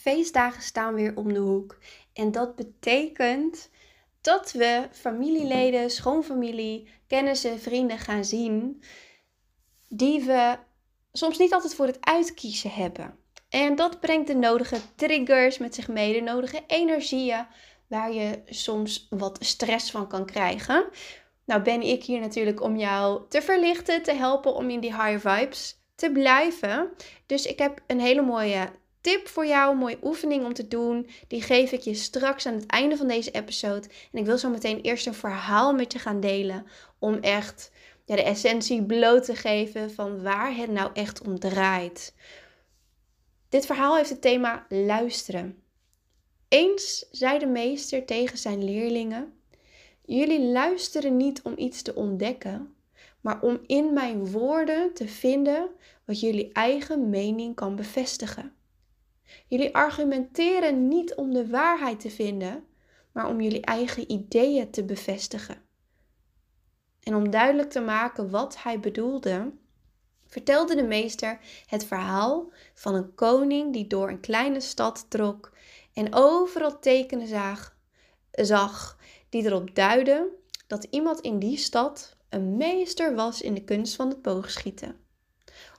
feestdagen staan weer om de hoek. En dat betekent dat we familieleden, schoonfamilie, kennissen, vrienden gaan zien die we soms niet altijd voor het uitkiezen hebben. En dat brengt de nodige triggers met zich mee, de nodige energieën waar je soms wat stress van kan krijgen. Nou ben ik hier natuurlijk om jou te verlichten, te helpen om in die high vibes te blijven. Dus ik heb een hele mooie tip voor jou, een mooie oefening om te doen. Die geef ik je straks aan het einde van deze episode. En ik wil zo meteen eerst een verhaal met je gaan delen. Om echt ja, de essentie bloot te geven van waar het nou echt om draait. Dit verhaal heeft het thema luisteren. Eens zei de meester tegen zijn leerlingen: Jullie luisteren niet om iets te ontdekken, maar om in mijn woorden te vinden wat jullie eigen mening kan bevestigen. Jullie argumenteren niet om de waarheid te vinden, maar om jullie eigen ideeën te bevestigen. En om duidelijk te maken wat hij bedoelde, vertelde de meester het verhaal van een koning die door een kleine stad trok en overal tekenen zag, zag die erop duidden dat iemand in die stad een meester was in de kunst van het boogschieten.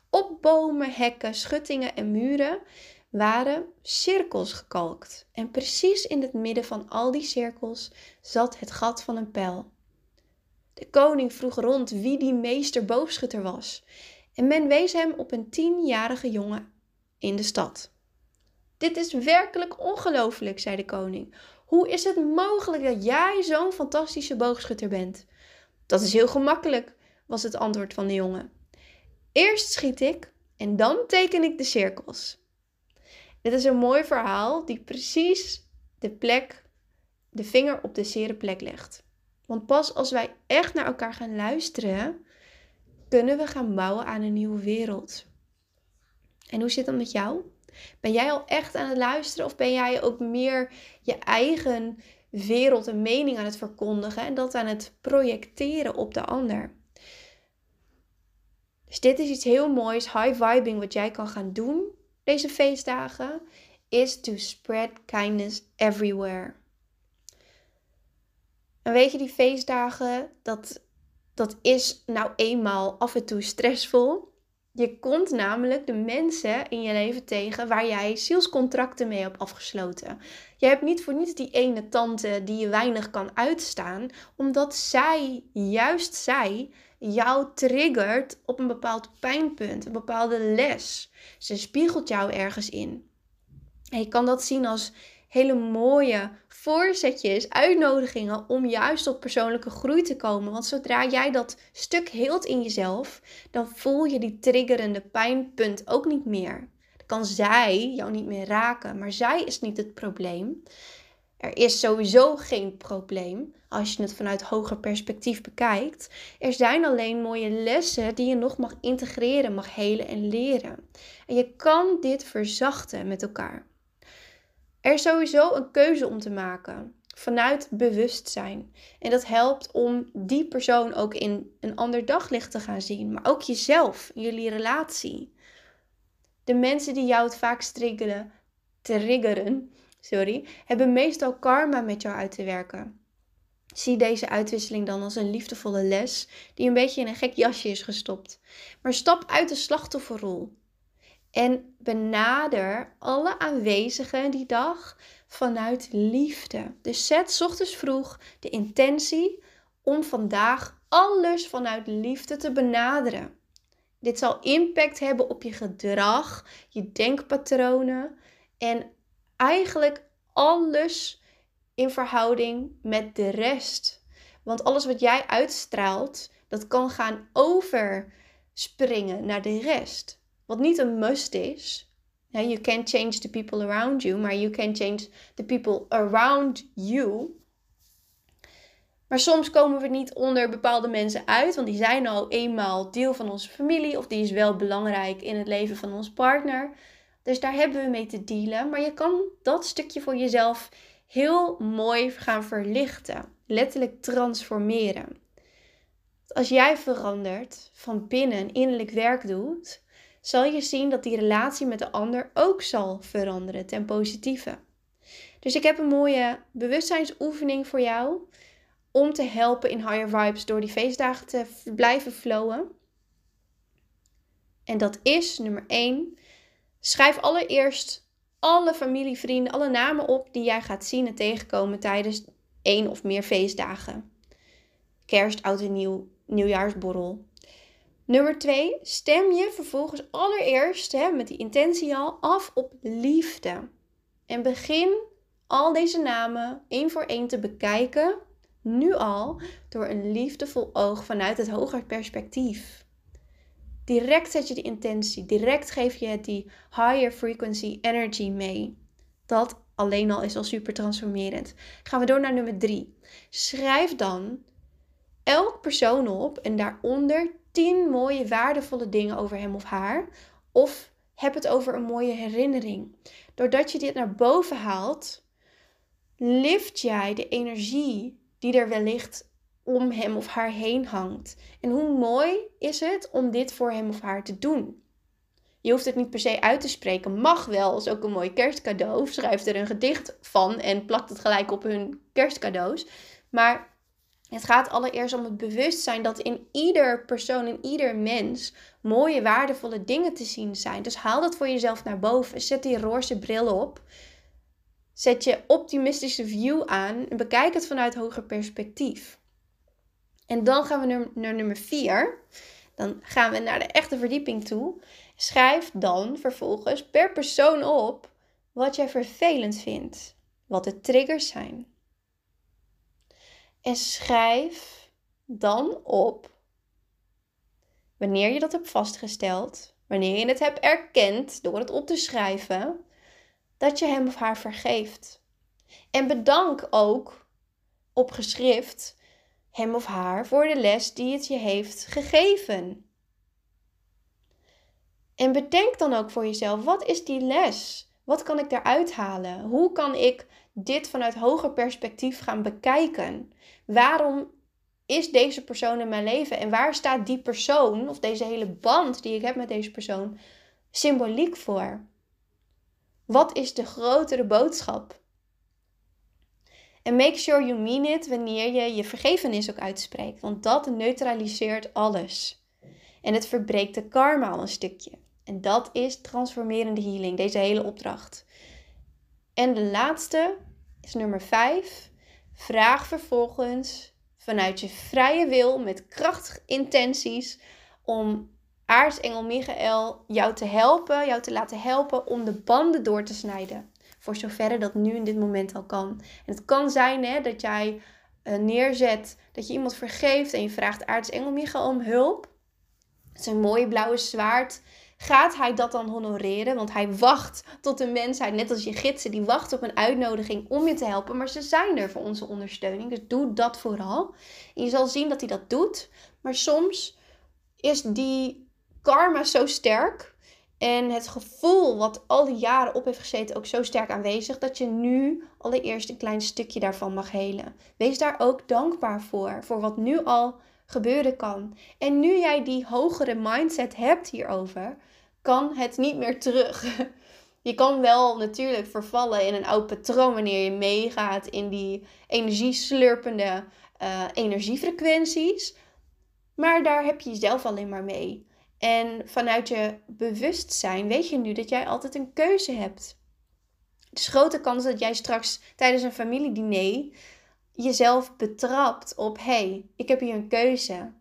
Op bomen, hekken, schuttingen en muren waren cirkels gekalkt. En precies in het midden van al die cirkels zat het gat van een pijl. De koning vroeg rond wie die meester boogschutter was. En men wees hem op een tienjarige jongen in de stad. Dit is werkelijk ongelooflijk, zei de koning. Hoe is het mogelijk dat jij zo'n fantastische boogschutter bent? Dat is heel gemakkelijk, was het antwoord van de jongen. Eerst schiet ik en dan teken ik de cirkels. Dit is een mooi verhaal die precies de plek, de vinger op de zere plek legt. Want pas als wij echt naar elkaar gaan luisteren, kunnen we gaan bouwen aan een nieuwe wereld. En hoe zit dat met jou? Ben jij al echt aan het luisteren of ben jij ook meer je eigen wereld en mening aan het verkondigen en dat aan het projecteren op de ander? Dus dit is iets heel moois, high vibing, wat jij kan gaan doen deze feestdagen, is to spread kindness everywhere. En weet je, die feestdagen, dat, dat is nou eenmaal af en toe stressvol. Je komt namelijk de mensen in je leven tegen waar jij zielscontracten mee hebt afgesloten. Je hebt niet voor niets die ene tante die je weinig kan uitstaan, omdat zij, juist zij, jou triggert op een bepaald pijnpunt, een bepaalde les. Ze spiegelt jou ergens in. En je kan dat zien als hele mooie voorzetjes, uitnodigingen om juist tot persoonlijke groei te komen. Want zodra jij dat stuk heelt in jezelf, dan voel je die triggerende pijnpunt ook niet meer. Dan kan zij jou niet meer raken, maar zij is niet het probleem. Er is sowieso geen probleem als je het vanuit hoger perspectief bekijkt. Er zijn alleen mooie lessen die je nog mag integreren, mag helen en leren. En je kan dit verzachten met elkaar. Er is sowieso een keuze om te maken vanuit bewustzijn. En dat helpt om die persoon ook in een ander daglicht te gaan zien, maar ook jezelf, jullie relatie. De mensen die jou het triggeren, triggeren sorry, hebben meestal karma met jou uit te werken. Zie deze uitwisseling dan als een liefdevolle les die een beetje in een gek jasje is gestopt. Maar stap uit de slachtofferrol en benader alle aanwezigen die dag vanuit liefde. Dus zet ochtends vroeg de intentie om vandaag alles vanuit liefde te benaderen. Dit zal impact hebben op je gedrag, je denkpatronen en eigenlijk alles in verhouding met de rest. Want alles wat jij uitstraalt, dat kan gaan overspringen naar de rest. Wat niet een must is. You can't change the people around you, maar you can change the people around you. Maar soms komen we niet onder bepaalde mensen uit, want die zijn al eenmaal deel van onze familie of die is wel belangrijk in het leven van ons partner. Dus daar hebben we mee te dealen. Maar je kan dat stukje voor jezelf heel mooi gaan verlichten. Letterlijk transformeren. Als jij verandert van binnen innerlijk werk doet, zal je zien dat die relatie met de ander ook zal veranderen ten positieve. Dus ik heb een mooie bewustzijnsoefening voor jou om te helpen in higher vibes door die feestdagen te blijven flowen. En dat is nummer 1. Schrijf allereerst alle familie, vrienden, alle namen op die jij gaat zien en tegenkomen tijdens één of meer feestdagen. Kerst, oud en nieuw, nieuwjaarsborrel. Nummer 2. Stem je vervolgens allereerst hè, met die intentie al af op liefde. En begin al deze namen één voor één te bekijken, nu al, door een liefdevol oog vanuit het hoger perspectief. Direct zet je die intentie, direct geef je het die higher frequency energy mee. Dat alleen al is al super transformerend. Gaan we door naar nummer 3. Schrijf dan elk persoon op en daaronder 10 mooie waardevolle dingen over hem of haar. Of heb het over een mooie herinnering. Doordat je dit naar boven haalt, lift jij de energie die er wellicht om hem of haar heen hangt. En hoe mooi is het om dit voor hem of haar te doen? Je hoeft het niet per se uit te spreken. Mag wel, is ook een mooi kerstcadeau. Schrijf er een gedicht van en plakt het gelijk op hun kerstcadeaus. Maar het gaat allereerst om het bewustzijn dat in ieder persoon, in ieder mens, mooie, waardevolle dingen te zien zijn. Dus haal dat voor jezelf naar boven. Zet die roze bril op. Zet je optimistische view aan en bekijk het vanuit hoger perspectief. En dan gaan we naar, nummer 4. Dan gaan we naar de echte verdieping toe. Schrijf dan vervolgens per persoon op wat jij vervelend vindt. Wat de triggers zijn. En schrijf dan op wanneer je dat hebt vastgesteld, wanneer je het hebt erkend door het op te schrijven, dat je hem of haar vergeeft. En bedank ook op geschrift hem of haar voor de les die het je heeft gegeven. En bedenk dan ook voor jezelf, wat is die les? Wat kan ik daaruit halen? Hoe kan ik dit vanuit hoger perspectief gaan bekijken? Waarom is deze persoon in mijn leven? En waar staat die persoon, of deze hele band die ik heb met deze persoon, symboliek voor? Wat is de grotere boodschap? En make sure you mean it wanneer je je vergevenis ook uitspreekt, want dat neutraliseert alles. En het verbreekt de karma al een stukje. En dat is transformerende healing, deze hele opdracht. En de laatste is nummer 5. Vraag vervolgens vanuit je vrije wil met krachtige intenties om aartsengel Michael jou te helpen, jou te laten helpen om de banden door te snijden. Voor zover dat nu in dit moment al kan. En het kan zijn hè, dat jij uh, neerzet, dat je iemand vergeeft en je vraagt aartsengel Michael om hulp. Zijn mooie blauwe zwaard gaat hij dat dan honoreren? Want hij wacht tot de mensheid, net als je gidsen, die wachten op een uitnodiging om je te helpen. Maar ze zijn er voor onze ondersteuning. Dus doe dat vooral. Je zal zien dat hij dat doet. Maar soms is die karma zo sterk. En het gevoel wat al die jaren op heeft gezeten ook zo sterk aanwezig. Dat je nu allereerst een klein stukje daarvan mag helen. Wees daar ook dankbaar voor. Voor wat nu al gebeuren kan. En nu jij die hogere mindset hebt hierover, kan het niet meer terug. Je kan wel natuurlijk vervallen in een oud patroon wanneer je meegaat in die energieslurpende uh, energiefrequenties. Maar daar heb je jezelf alleen maar mee. En vanuit je bewustzijn weet je nu dat jij altijd een keuze hebt. Is grote kans dat jij straks tijdens een familiediner jezelf betrapt op: hé, hey, ik heb hier een keuze.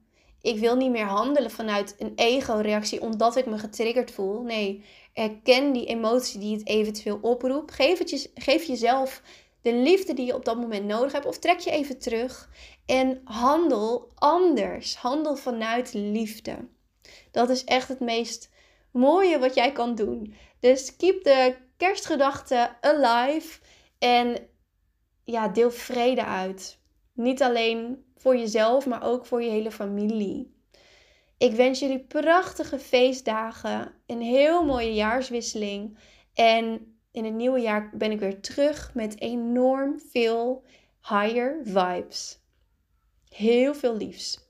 Ik wil niet meer handelen vanuit een ego-reactie omdat ik me getriggerd voel. Nee, erken die emotie die het eventueel oproept. Geef, geef jezelf de liefde die je op dat moment nodig hebt. Of trek je even terug en handel anders. Handel vanuit liefde. Dat is echt het meest mooie wat jij kan doen. Dus keep de kerstgedachten alive en ja, deel vrede uit. Niet alleen voor jezelf, maar ook voor je hele familie. Ik wens jullie prachtige feestdagen, een heel mooie jaarswisseling. En in het nieuwe jaar ben ik weer terug met enorm veel higher vibes. Heel veel liefs.